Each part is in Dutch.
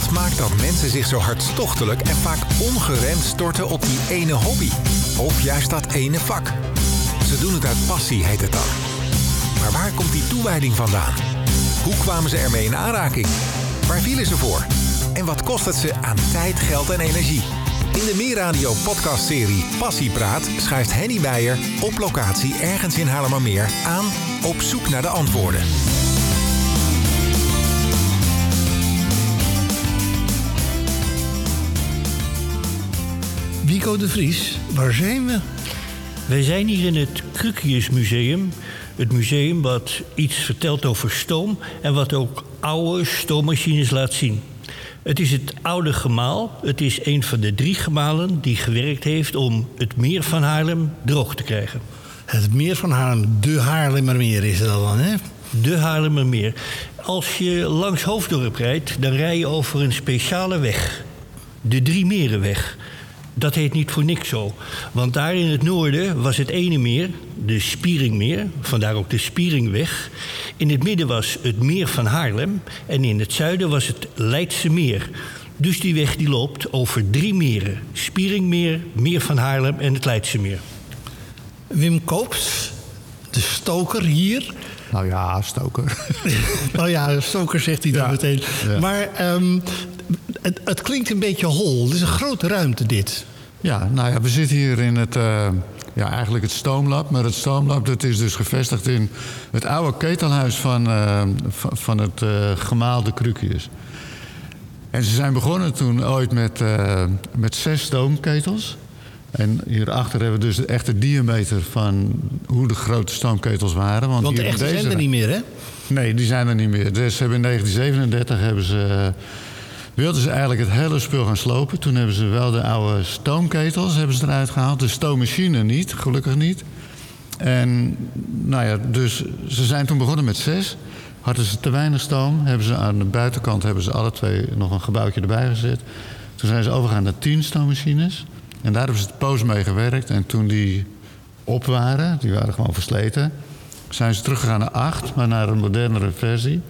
Wat maakt dat mensen zich zo hartstochtelijk en vaak ongeremd storten op die ene hobby? Of juist dat ene vak? Ze doen het uit passie, heet het dan. Maar waar komt die toewijding vandaan? Hoe kwamen ze ermee in aanraking? Waar vielen ze voor? En wat kost het ze aan tijd, geld en energie? In de Meerradio podcastserie Passiepraat schuift Henny Meijer op locatie ergens in Haarlemmermeer aan op zoek naar de antwoorden. Wico de Vries, waar zijn we? Wij zijn hier in het Krukius Museum. Het museum wat iets vertelt over stoom en wat ook oude stoommachines laat zien. Het is het oude gemaal. Het is een van de drie gemalen die gewerkt heeft om het meer van Haarlem droog te krijgen. Het meer van Haarlem, de Haarlemmermeer is het dan, hè? De Haarlemmermeer. Als je langs Hoofddorp rijdt, dan rij je over een speciale weg. De Drie Merenweg. Dat heet niet voor niks zo. Want daar in het noorden was het ene meer, de Spieringmeer, vandaar ook de Spieringweg. In het midden was het meer van Haarlem en in het zuiden was het Leidse meer. Dus die weg die loopt over drie meren. Spieringmeer, Meer van Haarlem en het Leidse meer. Wim Koops, de stoker hier. Nou ja, stoker. nou ja, stoker zegt hij dan Ja. meteen. Ja. Maar ehm, het, het klinkt een beetje hol. Het is een grote ruimte dit. Ja, nou ja, we zitten hier in het, eh, ja, eigenlijk het stoomlab. Maar het stoomlab dat is dus gevestigd in het oude ketelhuis van, eh, van, van het eh gemaalde Krukius. En ze zijn begonnen toen ooit met, met zes stoomketels. En hierachter hebben we dus de echte diameter van hoe de grote stoomketels waren. Want, Want de echte zijn er niet meer, hè? Nee, die zijn er niet meer. Dus hebben in 1937 hebben ze, wilden ze eigenlijk het hele spul gaan slopen. Toen hebben ze wel de oude stoomketels hebben ze eruit gehaald. De stoommachine niet, gelukkig niet. En nou ja, dus ze zijn toen begonnen met zes. Hadden ze te weinig stoom, hebben ze aan de buitenkant hebben ze alle twee nog een gebouwtje erbij gezet. Toen zijn ze overgegaan naar tien stoommachines. En daar hebben ze de poos mee gewerkt. En toen die op waren, die waren gewoon versleten, zijn ze teruggegaan naar 8, maar naar een modernere versie.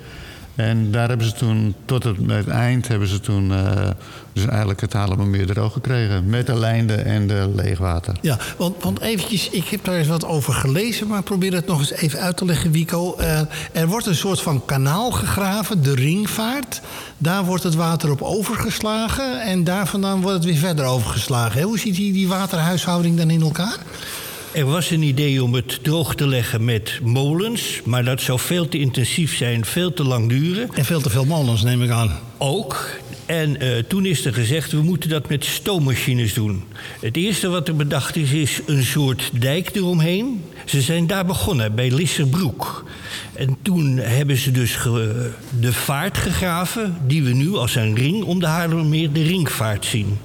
En daar hebben ze toen, tot het, het eind, hebben ze toen eh, dus eigenlijk het Haarlemmermeer droog gekregen. Met de lijnden en de leegwater. Ja, want, want eventjes, ik heb daar eens wat over gelezen, maar probeer het nog eens even uit te leggen, Wico. Eh, er wordt een soort van kanaal gegraven, de ringvaart. Daar wordt het water op overgeslagen en daar vandaan wordt het weer verder overgeslagen. Hoe ziet die, die waterhuishouding dan in elkaar? Er was een idee om het droog te leggen met molens, maar dat zou veel te intensief zijn, veel te lang duren. En veel te veel molens, neem ik aan. Ook. En eh, toen is er gezegd, we moeten dat met stoommachines doen. Het eerste wat er bedacht is, is een soort dijk eromheen. Ze zijn daar begonnen, bij Lisserbroek. En toen hebben ze dus de vaart gegraven... die we nu als een ring om de Haarlemmermeer de ringvaart zien.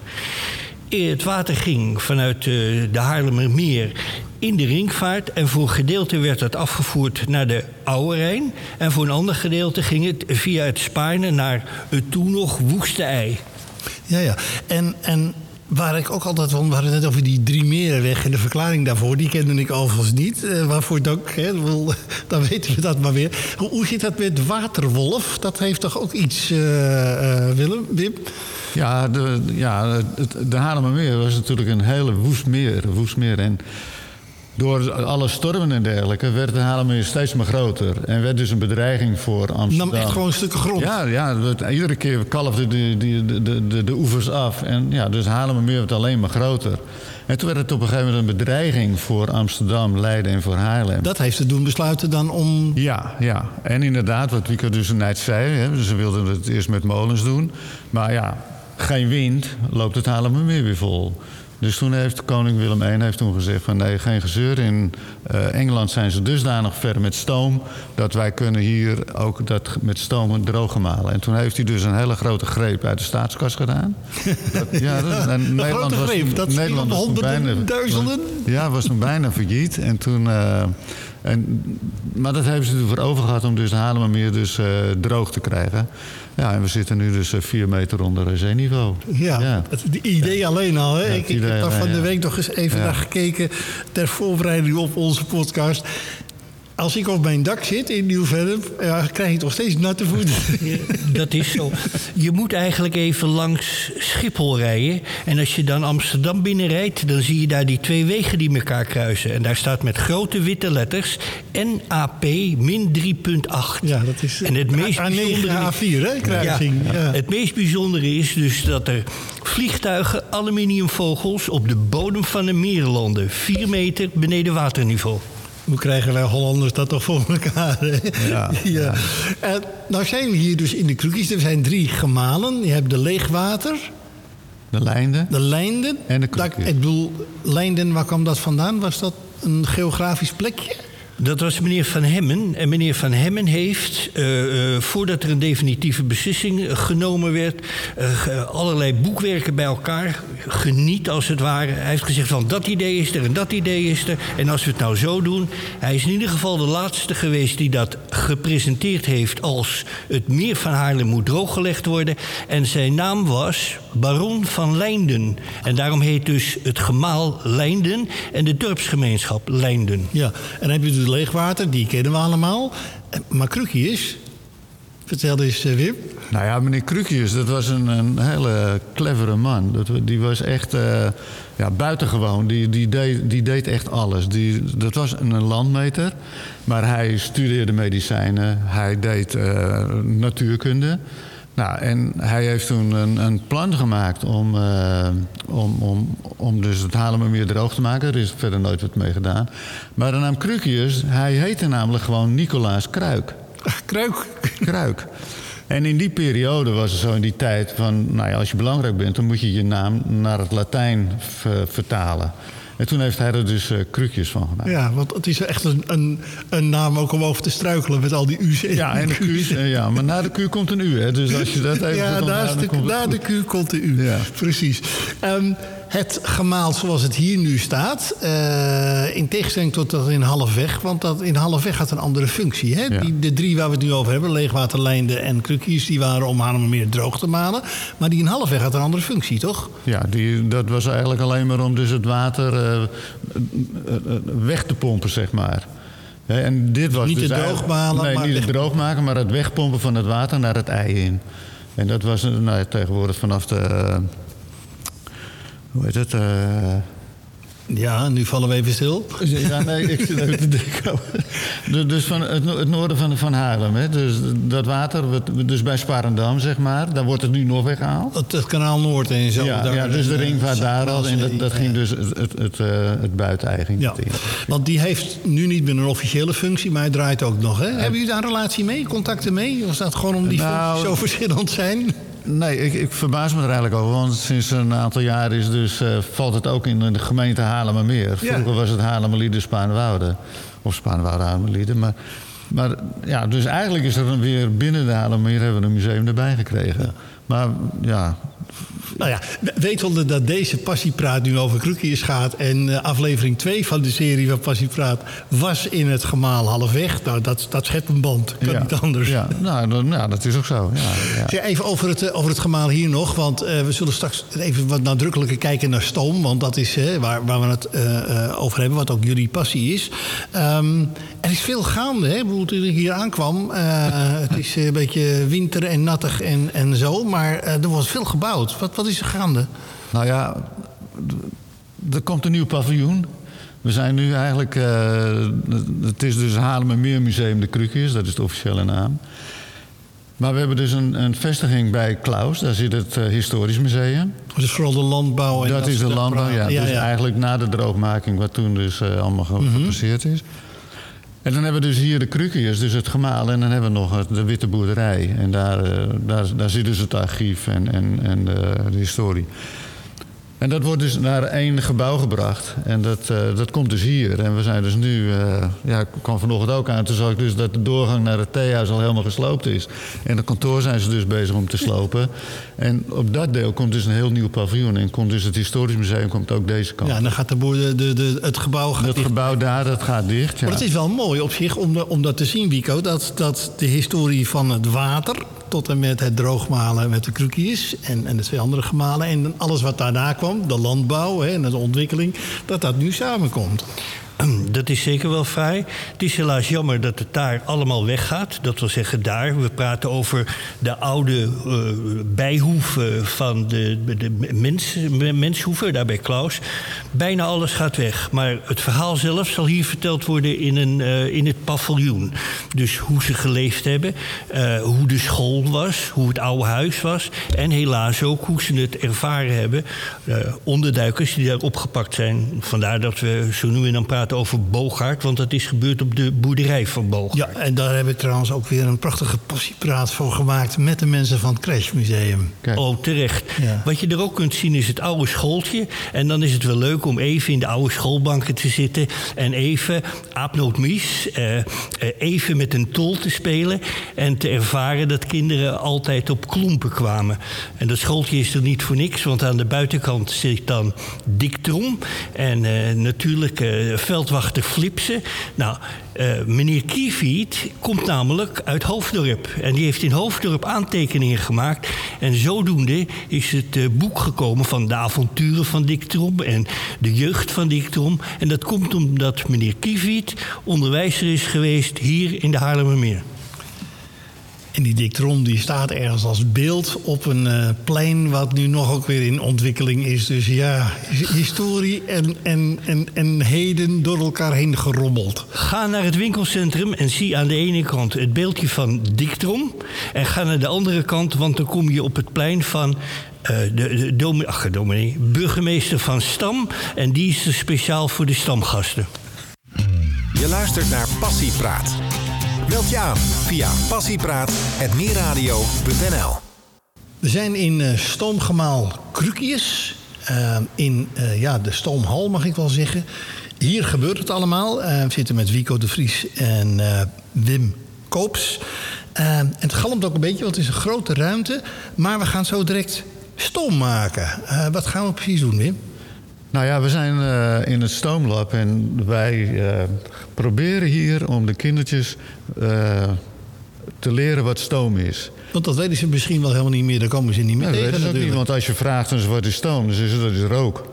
Het water ging vanuit eh, de Haarlemmermeer in de ringvaart. En voor een gedeelte werd dat afgevoerd naar de Oude Rijn. En voor een ander gedeelte ging het via het Spaarne naar het toen nog woeste ei. Ja, ja. En, en waar ik ook altijd van, we hadden het net over die drie merenweg en de verklaring daarvoor, die kende ik overigens niet. Eh, waarvoor dank, hè, dan weten we dat maar weer. Hoe, zit dat met Waterwolf? Dat heeft toch ook iets, eh, eh, Willem, Wim? Ja, de, ja het, de Haarlemmermeer was natuurlijk een hele woest meer. Woest meer. En door alle stormen en dergelijke werd de Haarlemmermeer steeds maar groter. En werd dus een bedreiging voor Amsterdam. Nam echt gewoon stukken grond. Ja, ja het- iedere keer kalfden de, de, de, de, oevers af. En ja, dus Haarlemmermeer werd alleen maar groter. En toen werd het op een gegeven moment een bedreiging voor Amsterdam, Leiden en voor Haarlem. Dat heeft het doen besluiten dan om... Ja, ja. En inderdaad, wat Wieke dus net zei, hè, ze wilden het eerst met molens doen. Maar ja, geen wind, loopt het Haarlemmermeer weer vol. Dus toen heeft koning Willem I heeft toen gezegd van nee, geen gezeur. In eh, Engeland zijn ze dusdanig ver met stoom dat wij kunnen hier ook dat met stoom droog malen. En toen heeft hij dus een hele grote greep uit de staatskas gedaan. Dat, ja, dat, en Een grote was greep, toen- dat om was honderden, bijna- duizenden? ja, was toen bijna failliet. En toen, eh, en, maar dat hebben ze ervoor over gehad om dus de Haarlemmermeer dus, eh, droog te krijgen. Ja, en we zitten nu dus eh, vier meter onder zeeniveau. Ja, het het idee alleen al. Hè? Ja, ik, ik heb daar van de ja. week nog eens even Ja. naar gekeken ter voorbereiding op onze podcast. Als ik op mijn dak zit in Nieuw-Vennep, ja, krijg ik toch steeds natte voeten. Dat is zo. Je moet eigenlijk even langs Schiphol rijden. En als je dan Amsterdam binnenrijdt, dan zie je daar die twee wegen die elkaar kruisen. En daar staat met grote witte letters NAP min 3.8. Ja, dat is en het meest A9, bijzondere... A4, hè, kruising. Ja. Het meest bijzondere is dus dat er vliegtuigen, aluminiumvogels op de bodem van de meer landen. Vier meter beneden waterniveau. Hoe krijgen wij Hollanders dat toch voor elkaar? Ja, ja. En nou zijn we hier dus in de kroekjes. Er zijn drie gemalen. Je hebt de leegwater, De lijnden. de lijnden. En de Dat- kroekjes. Ik bedoel, lijnden, waar kwam dat vandaan? Was dat een geografisch plekje? Dat was meneer Van Hemmen. En meneer Van Hemmen heeft, eh, eh, voordat er een definitieve beslissing eh, genomen werd, allerlei boekwerken bij elkaar geniet als het ware. Hij heeft gezegd van dat idee is er en dat idee is er. En als we het nou zo doen. Hij is in ieder geval de laatste geweest die dat gepresenteerd heeft als het meer van Haarlem moet drooggelegd worden. En zijn naam was Baron van Leinden. En daarom heet dus het gemaal Leinden en de dorpsgemeenschap Leinden. Ja. En dan heb je dus leegwater, die kennen we allemaal. Maar kroekjes, vertel eens eh, Wim. Nou ja, meneer Krukjes, dat was een, een hele clevere man. Dat, die was echt eh, ja, buitengewoon. Die, die, deed, die deed echt alles. Die, dat was een landmeter, maar hij studeerde medicijnen. Hij deed eh, natuurkunde. Nou, en hij heeft toen een, een plan gemaakt om, eh, om, om, om dus het Haarlemmermeer droog te maken. Er is verder nooit wat mee gedaan. Maar de naam Krukjes, hij heette namelijk gewoon Nicolaas Kruik. Kruik. Kruik. En in die periode was het zo in die tijd van, nou ja, als je belangrijk bent, dan moet je je naam naar het Latijn ver- vertalen. En toen heeft hij er dus eh krukjes van gemaakt. Ja, want het is echt een, een, een naam ook om over te struikelen met al die U's. Ja, en de Q's, eh, ja, maar na de Q komt een U, hè. Dus als je dat even... Ja, naast de, na de. Q komt de U. Ja. Precies. Ehm, het gemaal zoals het hier nu staat, eh, in tegenstelling tot dat in halfweg, want dat in halfweg had een andere functie. Hè? Ja. Die, de drie waar we het nu over hebben, leegwaterlijnden en krukjes, die waren om Haarlemmermeer droog te malen. Maar die in halfweg had een andere functie, toch? Ja, die, dat was eigenlijk alleen maar om dus het water eh, weg te pompen, zeg maar. En dit was Niet dus het droogmalen, Nee, maar niet het droogmaken, maar het wegpompen van het water naar het ei in. En dat was eh, nou, tegenwoordig vanaf de... hoe heet het? eh, Ja, nu vallen we even stil. ja, nee, ik zit even te denken. Dus- Dus van het, no- het noorden van, van Haarlem. Hè? Dus dat water, wat- dus bij Sparendam, zeg maar. Daar wordt het nu nog weggehaald. Het, het kanaal Noord en zo. Ja, daar- ja, dus de ringvaart daar al. En dat, ging dus het, het, het, eh, het Ja, want die heeft nu niet meer een officiële functie, maar hij draait ook nog. Hè? Hebben jullie daar een relatie mee, contacten mee? Of is dat gewoon om die Nou, functies zo verschillend zijn? Nee, ik, ik verbaas me er eigenlijk over. Want sinds een aantal jaar is dus, eh, valt het ook in de gemeente Haarlemmermeer. Ja. Vroeger was het Haarlemmerlieden Spaanwouden. Of Spaanwouden Haarlemmerlieden. Maar, maar ja, dus eigenlijk is er dan weer binnen de Haarlemmermeer hebben we een museum erbij gekregen. Maar ja, Nou ja, we- wetende dat deze Passiepraat nu over kroekjes gaat... en eh, aflevering 2 van de serie van Passiepraat was in het gemaal halfweg... nou, dat, dat schept een band, kan ja, niet anders. Ja, nou, ja, dat is ook zo. Ja, Even over het, eh, over het gemaal hier nog, want eh, we zullen straks even wat nadrukkelijker kijken naar stoom, want dat is waar, waar we het over hebben, wat ook jullie passie is. Ehm, er is veel gaande, hè? Bedoel, toen ik hier aankwam, het is een beetje winter en nattig en, en zo, maar er wordt veel gebouwd. Wat, wat is er gaande? Nou ja, er komt een nieuw paviljoen. We zijn nu eigenlijk... eh, het is dus Haarlemmermeer Museum de Krukjes. Dat is de officiële naam. Maar we hebben dus een, een vestiging bij Klaus. Daar zit het eh, Historisch Museum. Dat is vooral de landbouw. En dat is de landbouw, ja. dus eigenlijk na de droogmaking, wat toen dus eh, allemaal ge- gepasseerd is. En dan hebben we dus hier de krukjes, dus het gemaal. En dan hebben we nog de witte boerderij. En daar, eh, daar, daar zit dus het archief en, en, en de, de historie. En dat wordt dus naar één gebouw gebracht. En dat, eh, dat komt dus hier. En we zijn dus nu... eh, ja, ik kwam vanochtend ook aan. Toen zag ik dus dat de doorgang naar het theehuis al helemaal gesloopt is. En het kantoor zijn ze dus bezig om te slopen. En op dat deel komt dus een heel nieuw paviljoen. En komt dus het historisch museum komt ook deze kant. Ja, en dan gaat de boer, de, de, de- het gebouw gaat dat dicht. gebouw daar, dat gaat dicht. Ja. Maar het is wel mooi op zich om, de- om dat te zien, Wico. Dat, dat de historie van het water tot en met het droogmalen met de krukjes en, en de twee andere gemalen. En alles wat daarna kwam, de landbouw hè, en de ontwikkeling, dat dat nu samenkomt. Dat is zeker wel fraai. Het is helaas jammer dat het daar allemaal weggaat. Dat wil zeggen daar. We praten over de oude uh, bijhoeven van de, de mens, menshoeven, daar bij Klaus. Bijna alles gaat weg. Maar het verhaal zelf zal hier verteld worden in, een, uh, in het paviljoen. Dus hoe ze geleefd hebben, uh, hoe de school was, hoe het oude huis was. En helaas ook hoe ze het ervaren hebben. onderduikers die daar opgepakt zijn. Vandaar dat we zo nu en dan praten over Bogaert, want dat is gebeurd op de boerderij van Bogaert. Ja, en daar heb ik trouwens ook weer een prachtige passiepraat voor gemaakt met de mensen van het Crashmuseum. Oh, terecht. Ja. Wat je er ook kunt zien is het oude schooltje. En dan is het wel leuk om even in de oude schoolbanken te zitten en even aapnootmies, uh, even met een tol te spelen en te ervaren dat kinderen altijd op klompen kwamen. En dat schooltje is er niet voor niks, want aan de buitenkant zit dan Dick Trom en uh, natuurlijk uh, veldwachter Flipsen. Nou, uh, meneer Kiefiet komt namelijk uit Hoofddorp. En die heeft in Hoofddorp aantekeningen gemaakt. En zodoende is het uh, boek gekomen van de avonturen van Dick Trom en de jeugd van Dick Trom. En dat komt omdat meneer Kiefiet onderwijzer is geweest hier in de Haarlemmermeer. En die Dictron die staat ergens als beeld op een uh, plein wat nu nog ook weer in ontwikkeling is. Dus ja, historie en, en, en, en heden door elkaar heen gerommeld. Ga naar het winkelcentrum en zie aan de ene kant het beeldje van Dictron. En ga naar de andere kant, want dan kom je op het plein van uh, de, de ach, dominee, burgemeester van Stam. En die is er speciaal voor de stamgasten. Je luistert naar Passiepraat. Meld je aan via passiepraat.meerradio.nl We zijn in uh, Stoomgemaal Krukius. Uh, in uh, ja, de Stoomhal mag ik wel zeggen. Hier gebeurt het allemaal. we zitten met Wico de Vries en Wim Koops. het galmt ook een beetje, want het is een grote ruimte. Maar we gaan zo direct stoom maken. wat gaan we precies doen, Wim? Nou ja, we zijn uh, in het stoomlab en wij uh, proberen hier om de kindertjes uh, te leren wat stoom is. Want dat weten ze misschien wel helemaal niet meer, daar komen ze niet meer ja, tegen. Dat ook niet, want als je vraagt eens wat is stoom, dan zeggen ze dat is rook.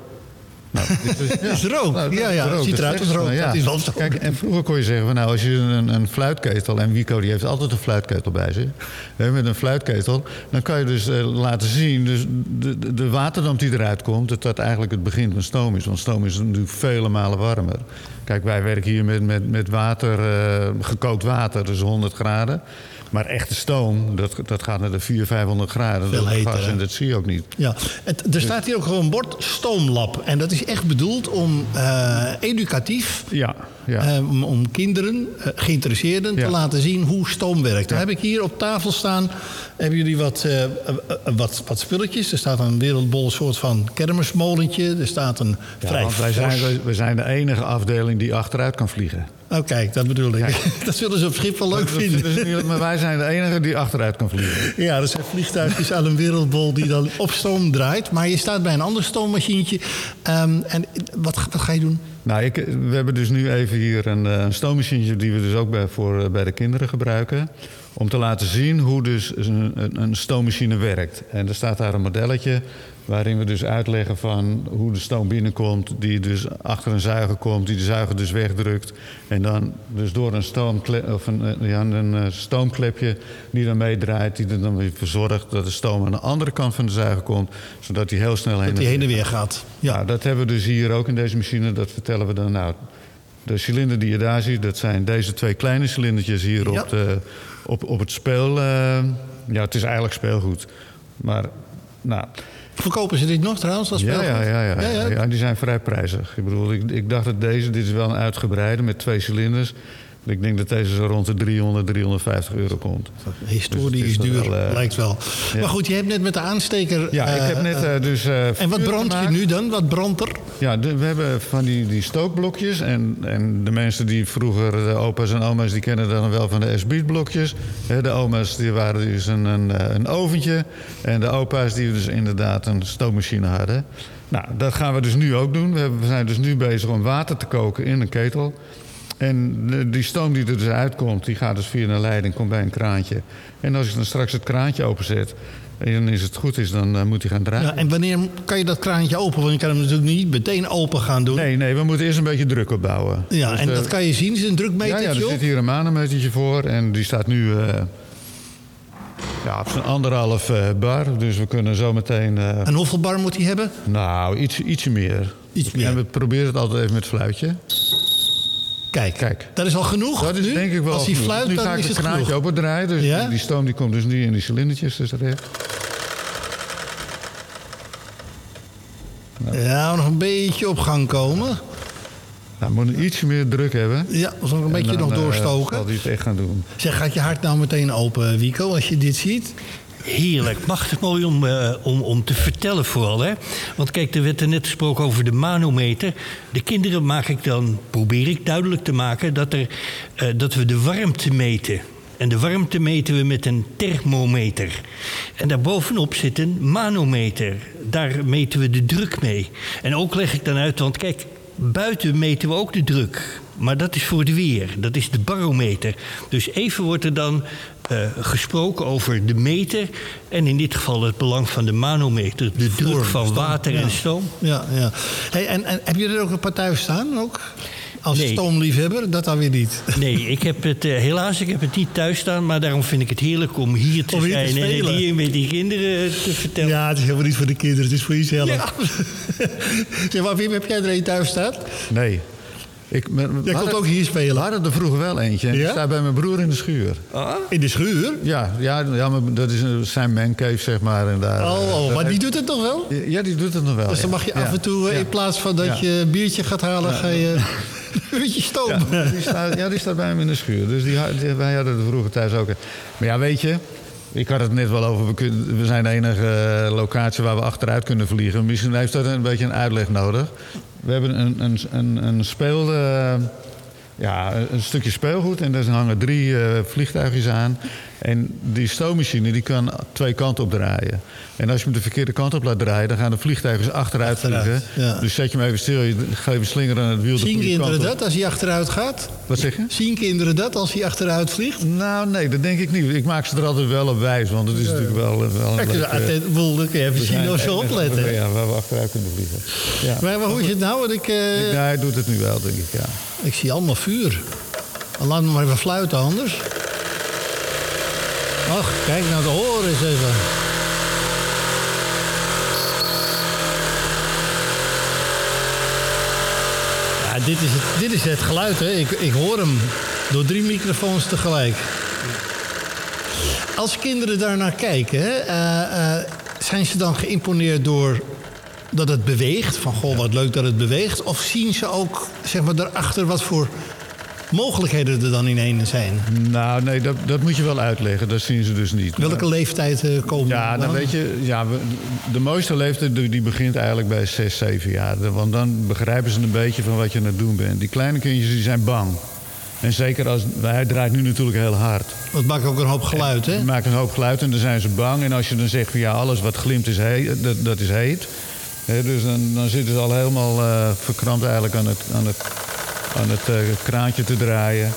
Nou, is, ja. is rook. Nou, ja, ja, ziet eruit als rook. Ja. Dat is wel Kijk, en vroeger kon je zeggen, van, nou, als je een, een fluitketel... en Wico die heeft altijd een fluitketel bij zich... Hè, met een fluitketel, dan kan je dus uh, laten zien... Dus de, de, de waterdamp die eruit komt, dat dat eigenlijk het begin van stoom is. Want stoom is natuurlijk vele malen warmer. Kijk, wij werken hier met, met, met water, uh, gekookt water, dus 100 graden... Maar echte stoom, dat, dat gaat naar de 400, 500 graden. Veel heter, dat en dat zie je ook niet. Ja, het, er staat hier ook gewoon een bord stoomlab. En dat is echt bedoeld om uh, educatief... Ja, ja. Uh, om, kinderen, uh, geïnteresseerden, ja. te laten zien hoe stoom werkt. Dan heb ik hier op tafel staan... hebben jullie wat, wat, wat spulletjes. Er staat een wereldbol soort van kermismolentje. Er staat een ja, vrij wij zijn, wij zijn de enige afdeling die achteruit kan vliegen. Oh, kijk, dat bedoel ik. Dat zullen ze op Schiphol leuk vinden. maar wij zijn de enige die achteruit kan vliegen. Ja, er zijn vliegtuigjes aan een wereldbol die dan op stoom draait. Maar je staat bij een ander stoommachientje. Um, en wat, wat, ga je doen? Nou, we hebben dus nu even hier een, een stoommachientje... die we dus ook bij, voor, bij de kinderen gebruiken. Om te laten zien hoe dus een, een stoommachine werkt. En er staat daar een modelletje waarin we dus uitleggen van hoe de stoom binnenkomt, die dus achter een zuiger komt, die de zuiger dus wegdrukt. En dan dus door een, stoomklep, of een, ja, een stoomklepje die dan meedraait, die er dan weer voor zorgt dat de stoom aan de andere kant van de zuiger komt, zodat die heel snel heen, dat die heen en weer gaat. Ja. Nou, dat hebben we dus hier ook in deze machine, dat vertellen we dan nou. De cilinder die je daar ziet, dat zijn deze twee kleine cilindertjes hier ja. op, de, op, op het speel. Uh, ja, het is eigenlijk speelgoed. Maar, nou, Verkopen ze dit nog trouwens als ja, ja, ja, ja, ja, ja. die zijn vrij prijzig. Ik bedoel, ik, ik dacht dat deze, dit is wel een uitgebreide met twee cilinders. Ik denk dat deze zo rond de 300, 350 euro komt. Historie dus is duur, wel, uh, lijkt wel. Ja. Maar goed, je hebt net met de aansteker... Ja, ik heb net uh, dus... En wat brandt je nu dan? Wat brandt er? Ja, de, we hebben van die, die stookblokjes. En, en de mensen die vroeger, de opa's en oma's, die kennen dan wel van de S-Beat blokjes. De oma's die waren dus een, een, een oventje. En de opa's die dus inderdaad een stoommachine hadden. Nou, dat gaan we dus nu ook doen. We, hebben, we zijn dus nu bezig om water te koken in een ketel. En die stoom die er dus uitkomt, die gaat dus via een leiding, komt bij een kraantje. En als ik dan straks het kraantje openzet, en dan is het goed is, dan eh, moet hij gaan draaien. Ja, en wanneer kan je dat kraantje open? Want je kan hem natuurlijk niet meteen open gaan doen. Nee, nee, we moeten eerst een beetje druk opbouwen. Ja, Dus, en eh, dat kan je zien. Er is een ja, drukmetertje ja, er op. zit hier een manometertje voor en die staat nu eh, ja, op zijn anderhalf bar. Dus we kunnen zo meteen, eh, En hoeveel bar moet hij hebben? nou, iets, ietsje meer. Iets meer. En we proberen het altijd even met fluitje. Kijk, Kijk. dat is al genoeg Dat is nu? denk ik wel Als hij fluit, Nu dan ga ik is het kraantje genoeg. opendraaien. Dus Ja? die, stoom die komt dus nu in die cilindertjes dus terecht. Ja, nog een beetje op gang komen. Nou, we moeten ietsje meer druk hebben. Ja, we zullen een beetje En dan, nog eh, doorstoken. zal hij het echt gaan doen. Zeg, gaat je hart nou meteen open, Wico, als je dit ziet? Heerlijk. Machtig mooi om, eh, om, om te vertellen vooral. Hè? Want kijk, er werd er net gesproken over de manometer. De kinderen maak ik dan, probeer ik duidelijk te maken... dat, er, eh, dat we de warmte meten. En de warmte meten we met een thermometer. En daarbovenop zit een manometer. Daar meten we de druk mee. En ook leg ik dan uit, want kijk, buiten meten we ook de druk. Maar dat is voor het weer. Dat is de barometer. Dus even wordt er dan eh, gesproken over de meter. En in dit geval het belang van de manometer. De druk van stoom, water ja. en stoom. Ja, ja. Hey, en, en heb je er ook een paar thuis staan ook? Als Nee. stoomliefhebber? Dat dan weer niet. Nee, ik heb het, eh, helaas, ik heb het niet thuis staan. Maar daarom vind ik het heerlijk om hier te Om hier te zijn. en hier met die kinderen te vertellen. Ja, het is helemaal niet voor de kinderen, het is voor jezelf. Ja. zeg maar, Wim, heb jij er een thuis staan? Nee. Ik, me- we Jij komt ook hier We spelen. hadden er vroeger wel eentje. En Ja? staat bij mijn broer in de schuur. In de schuur? Ja, ja, ja maar dat is zijn mancave, zeg maar. En daar, Oh, oh, maar die doet het nog wel? Ja, die doet het nog wel. Dus dan ja. mag je af en toe, eh, in plaats van dat je een biertje gaat halen, ga je een uurtje stoom. Ja, die staat, ja, die staat bij hem in de schuur. Dus die, wij hadden het vroeger thuis ook. Maar ja, weet je, ik had het net wel over. We, kunnen, we zijn de enige eh, locatie waar we achteruit kunnen vliegen. Misschien heeft dat een beetje een uitleg nodig. We hebben een, een, een, een speel. eh, ja, een stukje speelgoed en daar hangen drie eh, vliegtuigjes aan. En die stoommachine die kan twee kanten op draaien. En als je hem de verkeerde kant op laat draaien, dan gaan de vliegtuigen achteruit, Achteruit, vliegen. ja. Dus zet je hem even stil, je geeft een slinger aan het wiel. Zien kinderen dat als hij achteruit gaat? Wat zeg je? Zien kinderen dat als hij achteruit vliegt? Nou, nee, dat denk ik niet. Ik maak ze er altijd wel op wijs, want het is natuurlijk wel, wel een dus Woel, dan kun je even zien of ze opletten. Ja, waar we achteruit kunnen vliegen. Ja. Maar, maar hoe is het nou? Want ik, eh, Ik- ja, hij doet het nu wel, denk ik, ja. ik zie allemaal vuur. Laat me maar even fluiten anders. Ach, kijk nou de horen eens even. Ja, dit is het, dit is het geluid, hè. Ik, ik hoor hem door drie microfoons tegelijk. Als kinderen daarnaar kijken, eh, eh, zijn ze dan geïmponeerd door dat het beweegt? Van, goh, wat leuk dat het beweegt. Of zien ze ook, zeg maar, daarachter wat voor mogelijkheden er dan in een zijn? Nou, nee, dat, dat moet je wel uitleggen. Dat zien ze dus niet. Welke leeftijd eh, komen Ja, dan? weet je, ja, we- de mooiste leeftijd die begint eigenlijk bij 6, 7 jaar. Want dan begrijpen ze een beetje van wat je aan het doen bent. Die kleine kindjes die zijn bang. En zeker als, hij draait nu natuurlijk heel hard. Dat maakt ook een hoop geluid, hè? Die maken een hoop geluid en dan zijn ze bang. En als je dan zegt van ja, alles wat glimt is heet, dat, dat is heet. Dus dan, dan zitten ze al helemaal eh, verkrampt eigenlijk aan het, aan het, aan het eh, kraantje te draaien.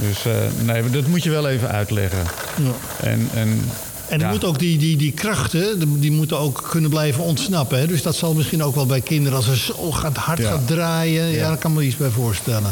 Dus eh, nee, dat moet je wel even uitleggen. Ja. En, en, En er ja. moet ook die, die, die krachten, die- moeten ook kunnen blijven ontsnappen. Hè? Dus dat zal misschien ook wel bij kinderen, als zo gaat, hard Ja. gaat draaien... Ja. Ja. daar kan me iets bij voorstellen.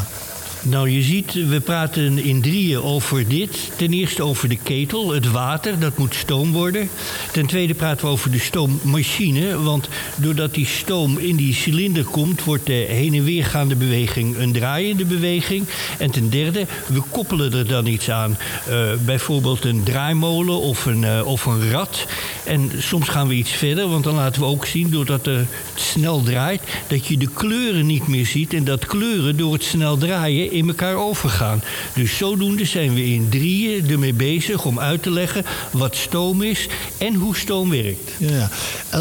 Nou, je ziet, we praten in drieën over dit. Ten eerste over de ketel, het water, dat moet stoom worden. Ten tweede praten we over de stoommachine. Want doordat die stoom in die cilinder komt, wordt de heen en weergaande beweging een draaiende beweging. En ten derde, we koppelen er dan iets aan. Eh, bijvoorbeeld een draaimolen of een, eh, of een rad. En soms gaan we iets verder, want dan laten we ook zien, doordat het snel draait, dat je de kleuren niet meer ziet. En dat kleuren door het snel draaien in elkaar overgaan. Dus zodoende zijn we in drieën ermee bezig om uit te leggen wat stoom is en hoe stoom werkt. Ja.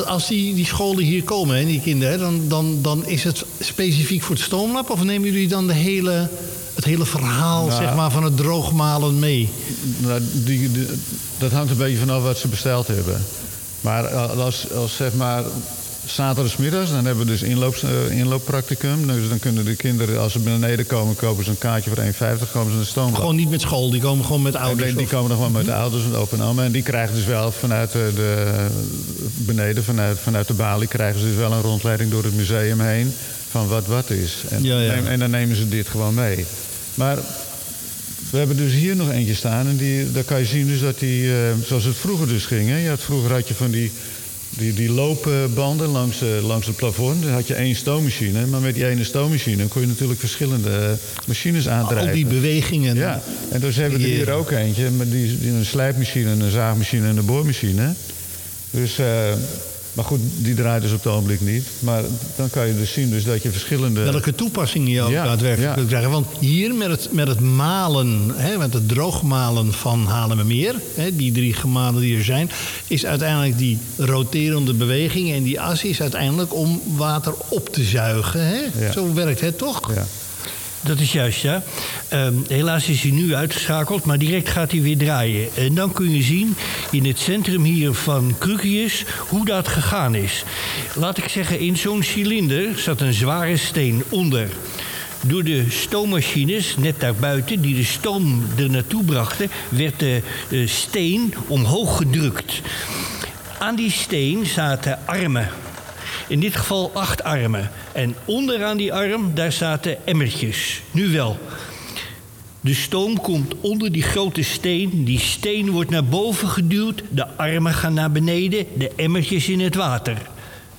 Als die, die scholen hier komen, hè, die kinderen, hè, dan, dan, dan is het specifiek voor het stoomlab? Of nemen jullie dan de hele, het hele verhaal Nou. zeg maar, van het droogmalen mee? Nou, die, die- dat hangt een beetje vanaf wat ze besteld hebben. Maar als, als zeg maar zaterdagmiddags, dan hebben we dus inloop, uh, inlooppracticum. Dus dan kunnen de kinderen, als ze beneden komen, kopen ze een kaartje voor 1,50, komen ze naar de stoom. Gewoon niet met school, die komen gewoon met ouders? die, komen dan gewoon met de ouders en open en oma. En die krijgen dus wel vanuit de, de, beneden, vanuit, vanuit de balie, krijgen ze dus wel een rondleiding door het museum heen van wat wat is. En, Ja, ja. en, en dan nemen ze dit gewoon mee. Maar we hebben dus hier nog eentje staan en die, daar kan je zien dus dat die, eh, zoals het vroeger dus ging. Hè? Je had, vroeger had je van die, die, die loopbanden langs, eh, langs het plafond. Dan had je één stoommachine. Maar met die ene stoommachine kon je natuurlijk verschillende eh, machines aandrijven. Al die bewegingen. Ja, en dus hebben we er hier ook eentje. Die, die een slijpmachine, een zaagmachine en een boormachine. Dus, eh, maar goed, die draait dus op het ogenblik niet. Maar dan kan je dus zien dus dat je verschillende... Welke toepassingen je ook Ja, daadwerkelijk ja. kunt krijgen. Want hier met het, met het malen, hè, met het droogmalen van Haarlemmermeer... Hè, die drie gemalen die er zijn... is uiteindelijk die roterende beweging. En die as is uiteindelijk om water op te zuigen. Hè? Ja. Zo werkt het toch? Ja. Dat is juist, ja. Ehm, helaas is hij nu uitgeschakeld, maar direct gaat hij weer draaien. En dan kun je zien in het centrum hier van Krukius hoe dat gegaan is. Laat ik zeggen, in zo'n cilinder zat een zware steen onder. Door de stoommachines, net daarbuiten, die de stoom er naartoe brachten, werd de eh, steen omhoog gedrukt. Aan die steen zaten armen. In dit geval acht armen. En onderaan die arm, daar zaten emmertjes. Nu wel. De stoom komt onder die grote steen. Die steen wordt naar boven geduwd. De armen gaan naar beneden. De emmertjes in het water.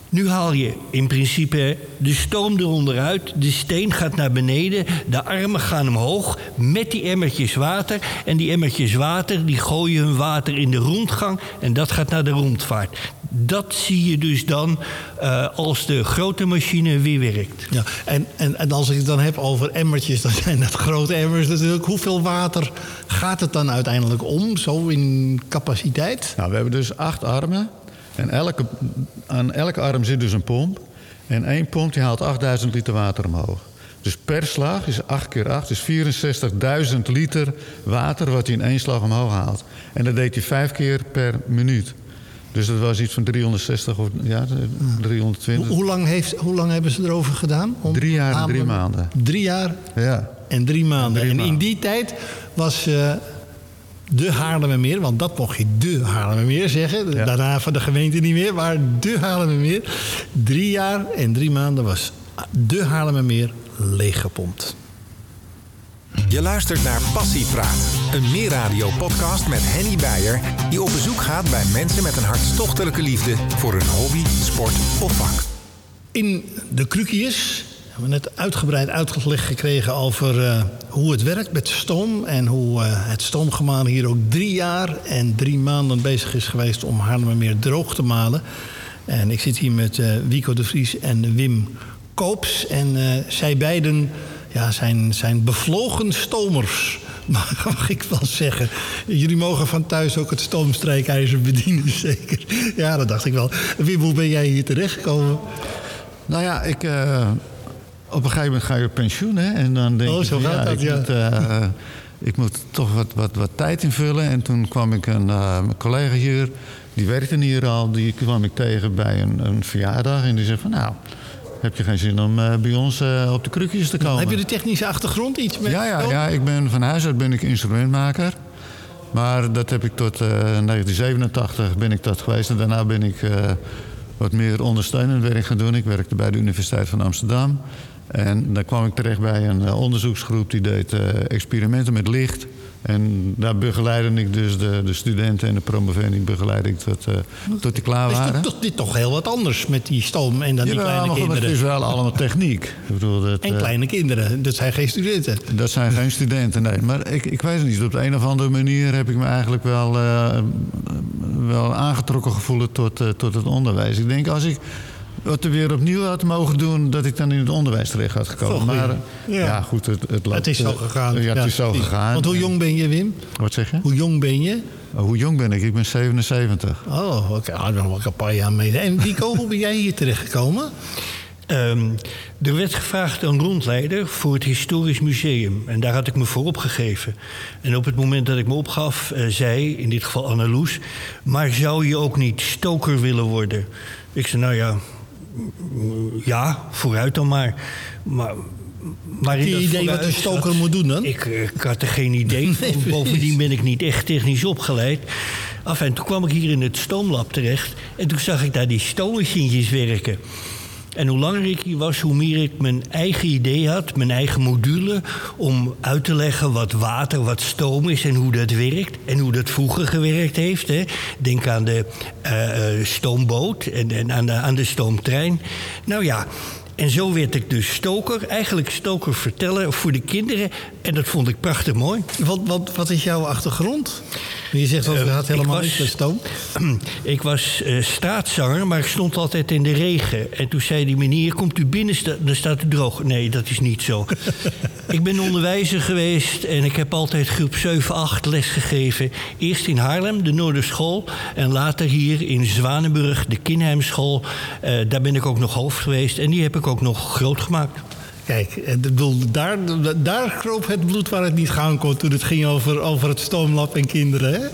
Nu haal je in principe de stoom eronder uit. De steen gaat naar beneden. De armen gaan omhoog met die emmertjes water. En die emmertjes water die gooien hun water in de rondgang. En dat gaat naar de rondvaart. Dat zie je dus dan eh, als de grote machine weer werkt. Ja, en, en, en als ik het dan heb over emmertjes, dan zijn dat grote emmers natuurlijk. Hoeveel water gaat het dan uiteindelijk om, zo in capaciteit? Nou, we hebben dus acht armen. En elke, aan elke arm zit dus een pomp. En één pomp die haalt 8000 liter water omhoog. Dus per slag is 8 keer 8, is 64.000 liter water wat hij in één slag omhoog haalt. En dat deed hij vijf keer per minuut. Dus dat was iets van 360 of ja, 320. Hoe, hoe, lang heeft, hoe lang hebben ze erover gedaan? om Drie jaar en drie maanden. Drie jaar Ja. en drie maanden. drie en in die tijd was eh, de Haarlemmermeer, want dat mocht je de Haarlemmermeer zeggen. Ja. Daarna van de gemeente niet meer, maar de Haarlemmermeer. Drie jaar en drie maanden was de Haarlemmermeer leeggepompt. Je luistert naar Passiepraat, een meerradio-podcast met Henny Beijer... die op bezoek gaat bij mensen met een hartstochtelijke liefde... voor hun hobby, sport of vak. In de Krukius hebben we net uitgebreid uitgelegd gekregen over eh, hoe het werkt met stoom. En hoe eh, het stoomgemalen hier ook drie jaar en drie maanden bezig is geweest om Haarlemmermeer droog te malen. En ik zit hier met eh, Wico de Vries en Wim Koops. En zij beiden ja, zijn, zijn bevlogen stomers. Mag ik wel zeggen. Jullie mogen van thuis ook het stoomstrijkijzer bedienen, zeker. Ja, dat dacht ik wel. Wim, hoe ben jij hier terechtgekomen? Nou ja, ik, eh, op een gegeven moment ga je op pensioen. Hè, en dan denk Oh, zo van, gaat dat, ik ja. Moet, eh, ik moet toch wat, wat, wat tijd invullen. En toen kwam ik een uh, mijn collega hier, die werkte hier al. Die kwam ik tegen bij een, een verjaardag. En die zei van, nou, heb je geen zin om uh, bij ons uh, op de krukjes te komen? Heb je de technische achtergrond iets met? Ja, ja, ja, ik ben van huis uit ben ik instrumentmaker. Maar dat heb ik tot uh, 1987 ben ik dat geweest. En daarna ben ik wat meer ondersteunend werk gaan doen. Ik werkte bij de Universiteit van Amsterdam. En daar kwam ik terecht bij een uh, onderzoeksgroep die deed uh, experimenten met licht. En daar begeleidde ik dus de, de studenten en de promovendi begeleidde ik tot, uh, tot die klaar is waren. dit, toch, dit toch heel wat anders met die stoom en dan die kleine maar kinderen. Het is wel allemaal techniek. Ik bedoel, dat, En eh, kleine kinderen, dat zijn geen studenten. Dat zijn geen studenten, nee. Maar ik, ik weet het niet. Op de een of andere manier heb ik me eigenlijk wel, uh, wel aangetrokken gevoeld tot, tot het onderwijs. Ik denk als ik wat er weer opnieuw had mogen doen, dat ik dan in het onderwijs terecht had gekomen. Maar Ja. ja. goed, het, het, loopt, Het is zo eh, gegaan. Ja, het is zo precies. gegaan. Want hoe jong ben je, Wim? Wat zeg je? Hoe jong ben je? Oh, hoe jong ben ik? Ik ben 77. Oh, oké. Ah, nog wel een paar jaar mee. En Wico, hoe ben jij hier terechtgekomen? Um, er werd gevraagd een rondleider voor het Historisch Museum. En daar had ik me voor opgegeven. En op het moment dat ik me opgaf, uh, zei, in dit geval Anneloes... maar zou je ook niet stoker willen worden? Ik zei, nou ja, Ja, vooruit dan maar. Maar, maar je idee wat een stoker moet doen dan? Ik, eh, ik had er geen idee. Bovendien ben ik niet echt technisch opgeleid. Af en toen kwam ik hier in het stoomlab terecht. En toen zag ik daar die stoommachientjes werken. En hoe langer ik hier was, hoe meer ik mijn eigen idee had, mijn eigen module, om uit te leggen wat water, wat stoom is en hoe dat werkt. En hoe dat vroeger gewerkt heeft. Hè. Denk aan de eh, eh, stoomboot en, en aan, de, aan de stoomtrein. Nou ja, en zo werd ik dus stoker. Eigenlijk stoker vertellen voor de kinderen. En dat vond ik prachtig mooi. Wat, wat, wat is jouw achtergrond? Je zegt dat Eh, het gaat helemaal niet met stoom. Ik was eh, straatzanger, maar ik stond altijd in de regen. En toen zei die meneer, komt u binnen, sta- dan staat u droog. Nee, dat is niet zo. ik ben onderwijzer geweest en ik heb altijd groep 7, 8 lesgegeven. Eerst in Haarlem, de Noorderschool. En later hier in Zwanenburg, de Kinheimschool. Eh, daar ben ik ook nog hoofd geweest. En die heb ik ook nog groot gemaakt. Kijk, eh, bedoel, daar, daar kroop het bloed waar het niet gaan kon... toen het ging over, over het stoomlab en kinderen, hè?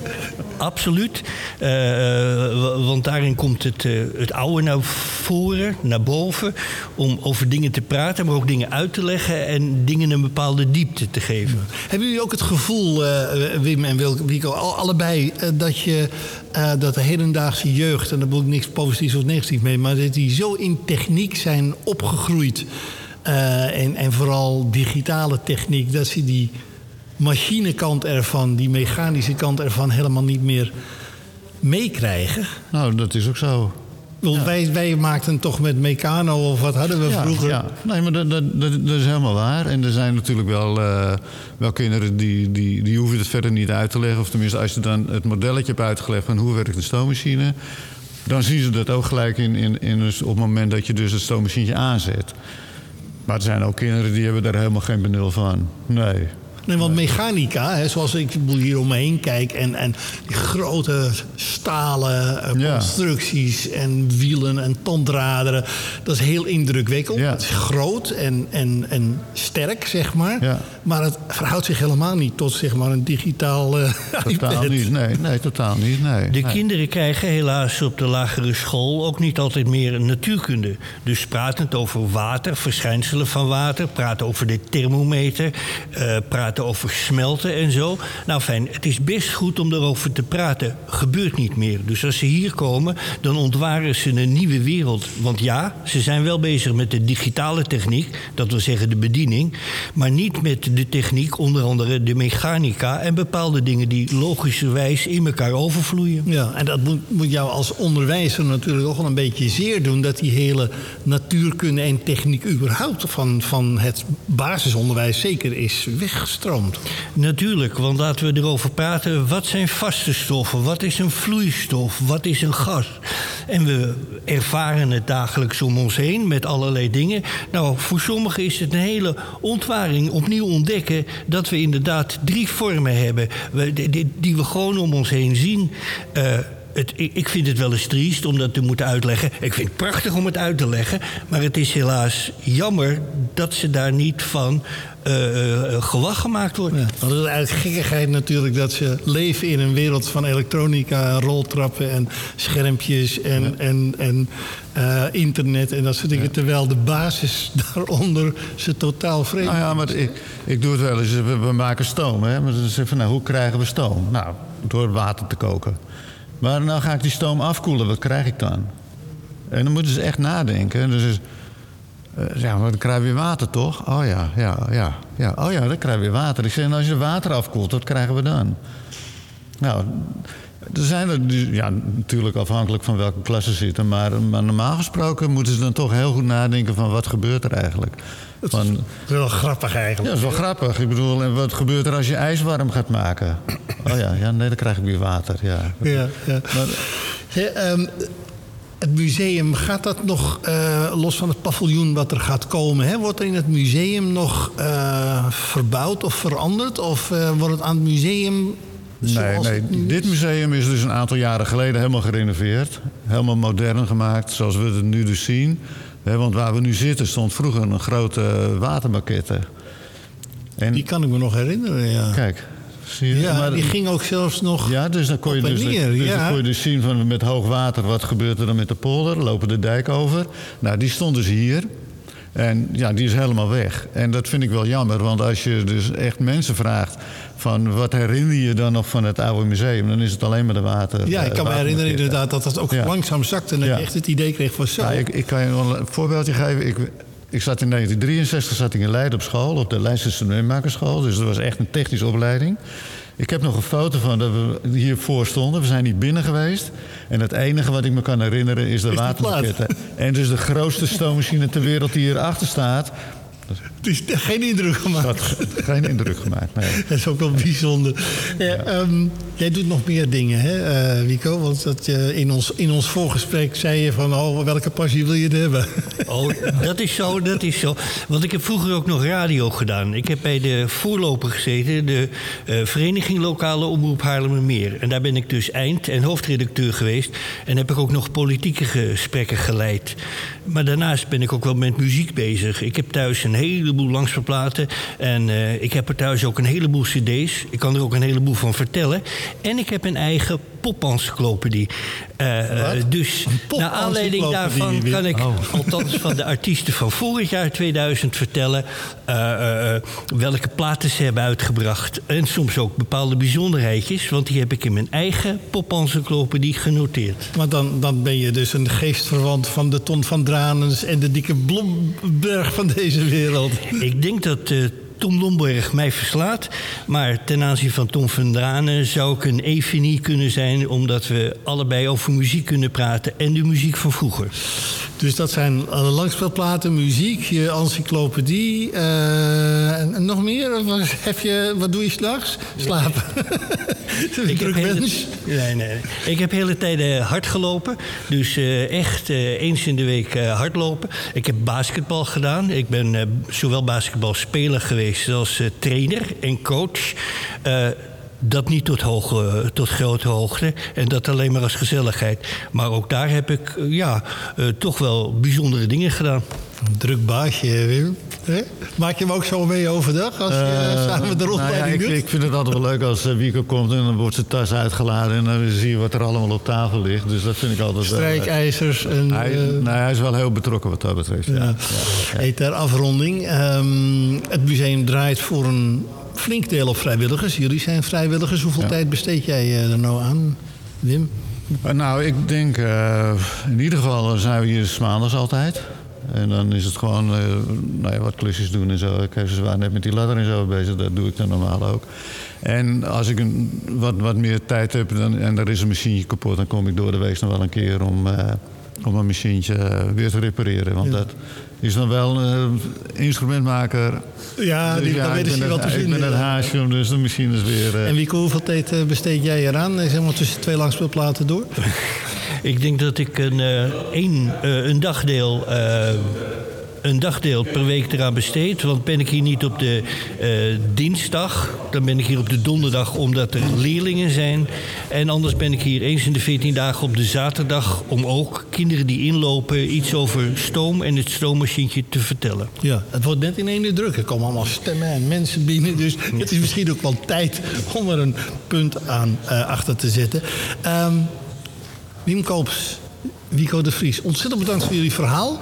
Absoluut. Eh, eh, wa- want daarin komt het, het oude naar voren, naar boven. Om over dingen te praten, maar ook dingen uit te leggen. En dingen een bepaalde diepte te geven. Hebben jullie ook het gevoel, Wim en Wil- Wico, al- allebei... dat, je, dat de hedendaagse jeugd, en daar bedoel ik niks positiefs of negatiefs mee... maar dat die zo in techniek zijn opgegroeid... eh, en, en vooral digitale techniek, dat ze die machinekant ervan... die mechanische kant ervan helemaal niet meer meekrijgen? Nou, dat is ook zo. Bedoel, wij, wij maakten toch met Meccano of wat hadden we Ja, vroeger? ja. Nee, maar dat, dat, dat, dat is helemaal waar. En er zijn natuurlijk wel, eh, wel kinderen die, die, die hoeven het verder niet uit te leggen. Of tenminste, als je dan het modelletje hebt uitgelegd van hoe werkt een stoommachine... dan zien ze dat ook gelijk in, in, in dus op het moment dat je dus het stoommachientje aanzet. Maar er zijn ook kinderen die hebben daar helemaal geen benul van. Nee. Nee, want mechanica, hè, zoals ik hier om me heen kijk... en, en die grote stalen eh, Ja. constructies en wielen en tondraderen... dat is heel indrukwekkend. Ja. Het is groot en, en, en sterk, zeg maar. Ja. Maar het verhoudt zich helemaal niet tot zeg maar, een digitaal eh Totaal iPad. niet. Nee, nee, totaal niet. Nee. De Nee. kinderen krijgen helaas op de lagere school ook niet altijd meer natuurkunde. Dus pratend over water, verschijnselen van water, praten over de thermometer, eh, praten over smelten en zo. Nou fijn, het is best goed om erover te praten. Gebeurt niet meer. Dus als ze hier komen, dan ontwaren ze een nieuwe wereld. Want ja, ze zijn wel bezig met de digitale techniek, dat wil zeggen de bediening, maar niet met de techniek, onder andere de mechanica en bepaalde dingen die logischerwijs in elkaar overvloeien. Ja, en dat moet, moet jou als onderwijzer natuurlijk ook wel een beetje zeer doen... dat die hele natuurkunde en techniek überhaupt van, van het basisonderwijs zeker is Natuurlijk, want laten we erover praten. Wat zijn vaste stoffen? Wat is een vloeistof? Wat is een gas? En we ervaren het dagelijks om ons heen met allerlei dingen. Nou, voor sommigen is het een hele ontwaring, opnieuw ontdekken dat we inderdaad drie vormen hebben die we gewoon om ons heen zien. Eh, het, ik vind het wel eens triest om dat te moeten uitleggen. Ik vind het prachtig om het uit te leggen. Maar het is helaas jammer dat ze daar niet van eh, gewag gemaakt wordt. Ja, want het is eigenlijk gekkigheid natuurlijk dat ze leven in een wereld van elektronica, roltrappen en schermpjes en, en, en eh, internet en dat soort dingen. Terwijl de basis daaronder ze totaal vreemd Nou ja, maar ik, ik doe het wel eens. We, we maken stoom. Hè? Maar dan zeg ik van, nou, hoe krijgen we stoom? Nou, door water te koken. Maar nou ga ik die stoom afkoelen. Wat krijg ik dan? En dan moeten ze echt nadenken. Dus is, eh, ja, maar dan krijg je weer water, toch? Oh ja, ja, ja. ja. Oh ja, dan krijg je weer water. Ik zeg, en als je water afkoelt, wat krijgen we dan? Nou, er zijn er, ja, natuurlijk afhankelijk van welke klas ze zitten. Maar, maar normaal gesproken moeten ze dan toch heel goed nadenken van wat gebeurt er eigenlijk. Van, Dat is wel grappig ja, eigenlijk. dat is wel grappig. Ik bedoel, en wat gebeurt er als je ijs warm gaat maken? Oh ja, ja nee, dan krijg ik weer water. Ja. Ja, ja. Maar, ehm, het museum, gaat dat nog, eh, los van het paviljoen wat er gaat komen... Hè, wordt er in het museum nog eh, verbouwd of veranderd? Of eh, wordt het aan het museum... nee, zoals nee, dit museum is dus een aantal jaren geleden helemaal gerenoveerd. Helemaal modern gemaakt, zoals we het nu dus zien. Hè, want waar we nu zitten stond vroeger een grote watermaquette. En Die kan ik me nog herinneren, ja. kijk, Zie je? Ja, Maar- die ging ook zelfs nog... Ja, dus dan kon je dus, neer, dus ja. dan kon je dus zien van met hoog water wat gebeurt er dan met de polder. Lopen de dijk over. Nou, die stond dus hier. En ja, die is helemaal weg. En dat vind ik wel jammer, want als je dus echt mensen vraagt van wat herinner je dan nog van het oude museum, dan is het alleen maar de water. Ja, ik eh, kan me herinneren inderdaad dat dat ook Ja. langzaam zakte... en dat Ja. je echt het idee kreeg van zo... Ja, ik, ik kan je wel een voorbeeldje geven. Ik, ik zat in 1963 zat ik in Leiden op school, op de Leidse Studentenmakerschool. Dus dat was echt een technische opleiding. Ik heb nog een foto van dat we hiervoor stonden. We zijn niet binnen geweest. En het enige wat ik me kan herinneren is de watermaketten. En dus de grootste stoommachine ter wereld die hierachter staat. Het is geen indruk gemaakt. Dat geen indruk gemaakt. Nee. Dat is ook wel bijzonder. Ja, ehm, jij doet nog meer dingen, hè, eh, Wico? Want dat, je in, ons, in ons voorgesprek zei je van... Oh, welke passie wil je hebben? Oh, dat is zo, dat is zo. Want ik heb vroeger ook nog radio gedaan. Ik heb bij de voorloper gezeten, de eh, Vereniging Lokale Omroep Haarlemmermeer. En daar ben ik dus eind- en hoofdredacteur geweest. En heb ik ook nog politieke gesprekken geleid. Maar daarnaast ben ik ook wel met muziek bezig. Ik heb thuis een heleboel langsverplaten. En eh, ik heb er thuis ook een heleboel cd's. Ik kan er ook een heleboel van vertellen. En ik heb een eigen popencyclopedie. Eh, eh, dus Een naar aanleiding daarvan kan ik Oh. althans van de artiesten van vorig jaar 2000 vertellen eh, welke platen ze hebben uitgebracht. En soms ook bepaalde bijzonderheidjes, want die heb ik in mijn eigen popencyclopedie genoteerd. Maar dan, dan ben je dus een geestverwant van de Ton van Dranens... en de dikke Blomberg van deze wereld. Ik denk dat eh, Tom Lomberg mij verslaat. Maar ten aanzien van Tom van Dranen zou ik een evenie kunnen zijn... omdat we allebei over muziek kunnen praten en de muziek van vroeger. Dus dat zijn alle langspeelplaten, muziek, je encyclopedie... eh, en, en nog meer? Wat heb je, wat doe je s'nachts? Slapen. Ik Druk heb hele, mens. nee, nee, nee. Ik heb hele tijden hard gelopen. Dus eh, echt eh, eens in de week hardlopen. Ik heb basketbal gedaan. Ik ben zowel basketbalspeler geweest als eh, trainer en coach. Eh, dat niet tot, hoge, tot grote hoogte. En dat alleen maar als gezelligheid. Maar ook daar heb ik eh, ja, toch wel bijzondere dingen gedaan. Druk baasje, Wim. Maak je hem ook zo mee overdag als je Eh, samen de nou ja, rondleiding ik, doet? ik vind het altijd wel leuk als uh, Wieko komt en dan wordt zijn tas uitgeladen en dan zie je wat er allemaal op tafel ligt. Dus dat vind ik altijd eh, Strijkijzers en... hij, eh, nee, hij is wel heel betrokken wat dat betreft. Ja. ja. Hey, ter afronding. ehm, het museum draait voor een flink deel op vrijwilligers. Jullie zijn vrijwilligers. Hoeveel tijd besteed jij eh, er nou aan, Wim? Nou, ik denk uh, in ieder geval zijn we hier 's maandags altijd. En dan is het gewoon uh, nou ja, wat klusjes doen en zo. Ik ze waren net met die ladder en zo bezig. Dat doe ik dan normaal ook. En als ik een, wat, wat meer tijd heb dan, en er is een machientje kapot... dan kom ik door de week nog wel een keer om, uh, om een machientje weer te repareren. Want ja. dat is dan wel een instrumentmaker. Ja, die, dus ja, dan weten ze wel te vinden. Ik ben het haasje, dus de machine is weer... En Wieke, hoeveel tijd besteed jij eraan? Zeg maar tussen twee langspeelplaten door? Ik denk dat ik een, één, uh, een dagdeel. Uh, een dagdeel per week eraan besteed. Want ben ik hier niet op de dinsdag, dan ben ik hier op de donderdag omdat er leerlingen zijn. En anders ben ik hier eens in de 14 dagen op de zaterdag om ook kinderen die inlopen iets over stoom en het stoommachientje te vertellen. Ja, het wordt net in één druk. Er komen allemaal stemmen en mensen binnen. Dus het is misschien ook wel tijd om er een punt aan achter te zetten. Um, Wim Koops, Wico de Vries, ontzettend bedankt voor jullie verhaal.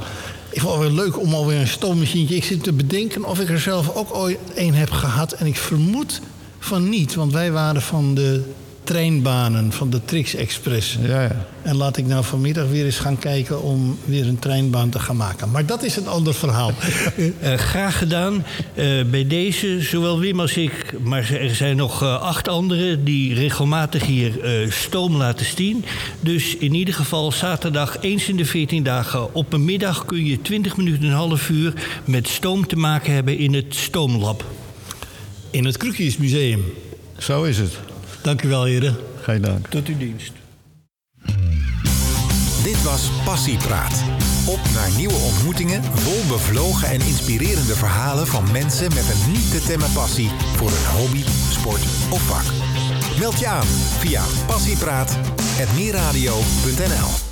Ik vond het wel leuk om alweer een stoommachientje. Ik zit te bedenken of ik er zelf ook ooit een heb gehad. En ik vermoed van niet, want wij waren van de treinbanen van de Trix Express. Ja, ja. En laat ik nou vanmiddag weer eens gaan kijken om weer een treinbaan te gaan maken. Maar dat is een ander verhaal. uh, graag gedaan. Uh, bij deze, zowel Wim als ik, maar er zijn nog uh, acht anderen die regelmatig hier stoom laten zien. Dus in ieder geval zaterdag eens in de 14 dagen op een middag kun je 20 minuten, een half uur met stoom te maken hebben in het stoomlab. In het Krukjesmuseum. Zo is het. Dank u wel, heren. Geen dank. Tot uw dienst. Dit was Passiepraat. Op naar nieuwe ontmoetingen, vol bevlogen en inspirerende verhalen van mensen met een niet te temmen passie voor een hobby, sport of vak. Meld je aan via passiepraat.meerradio.nl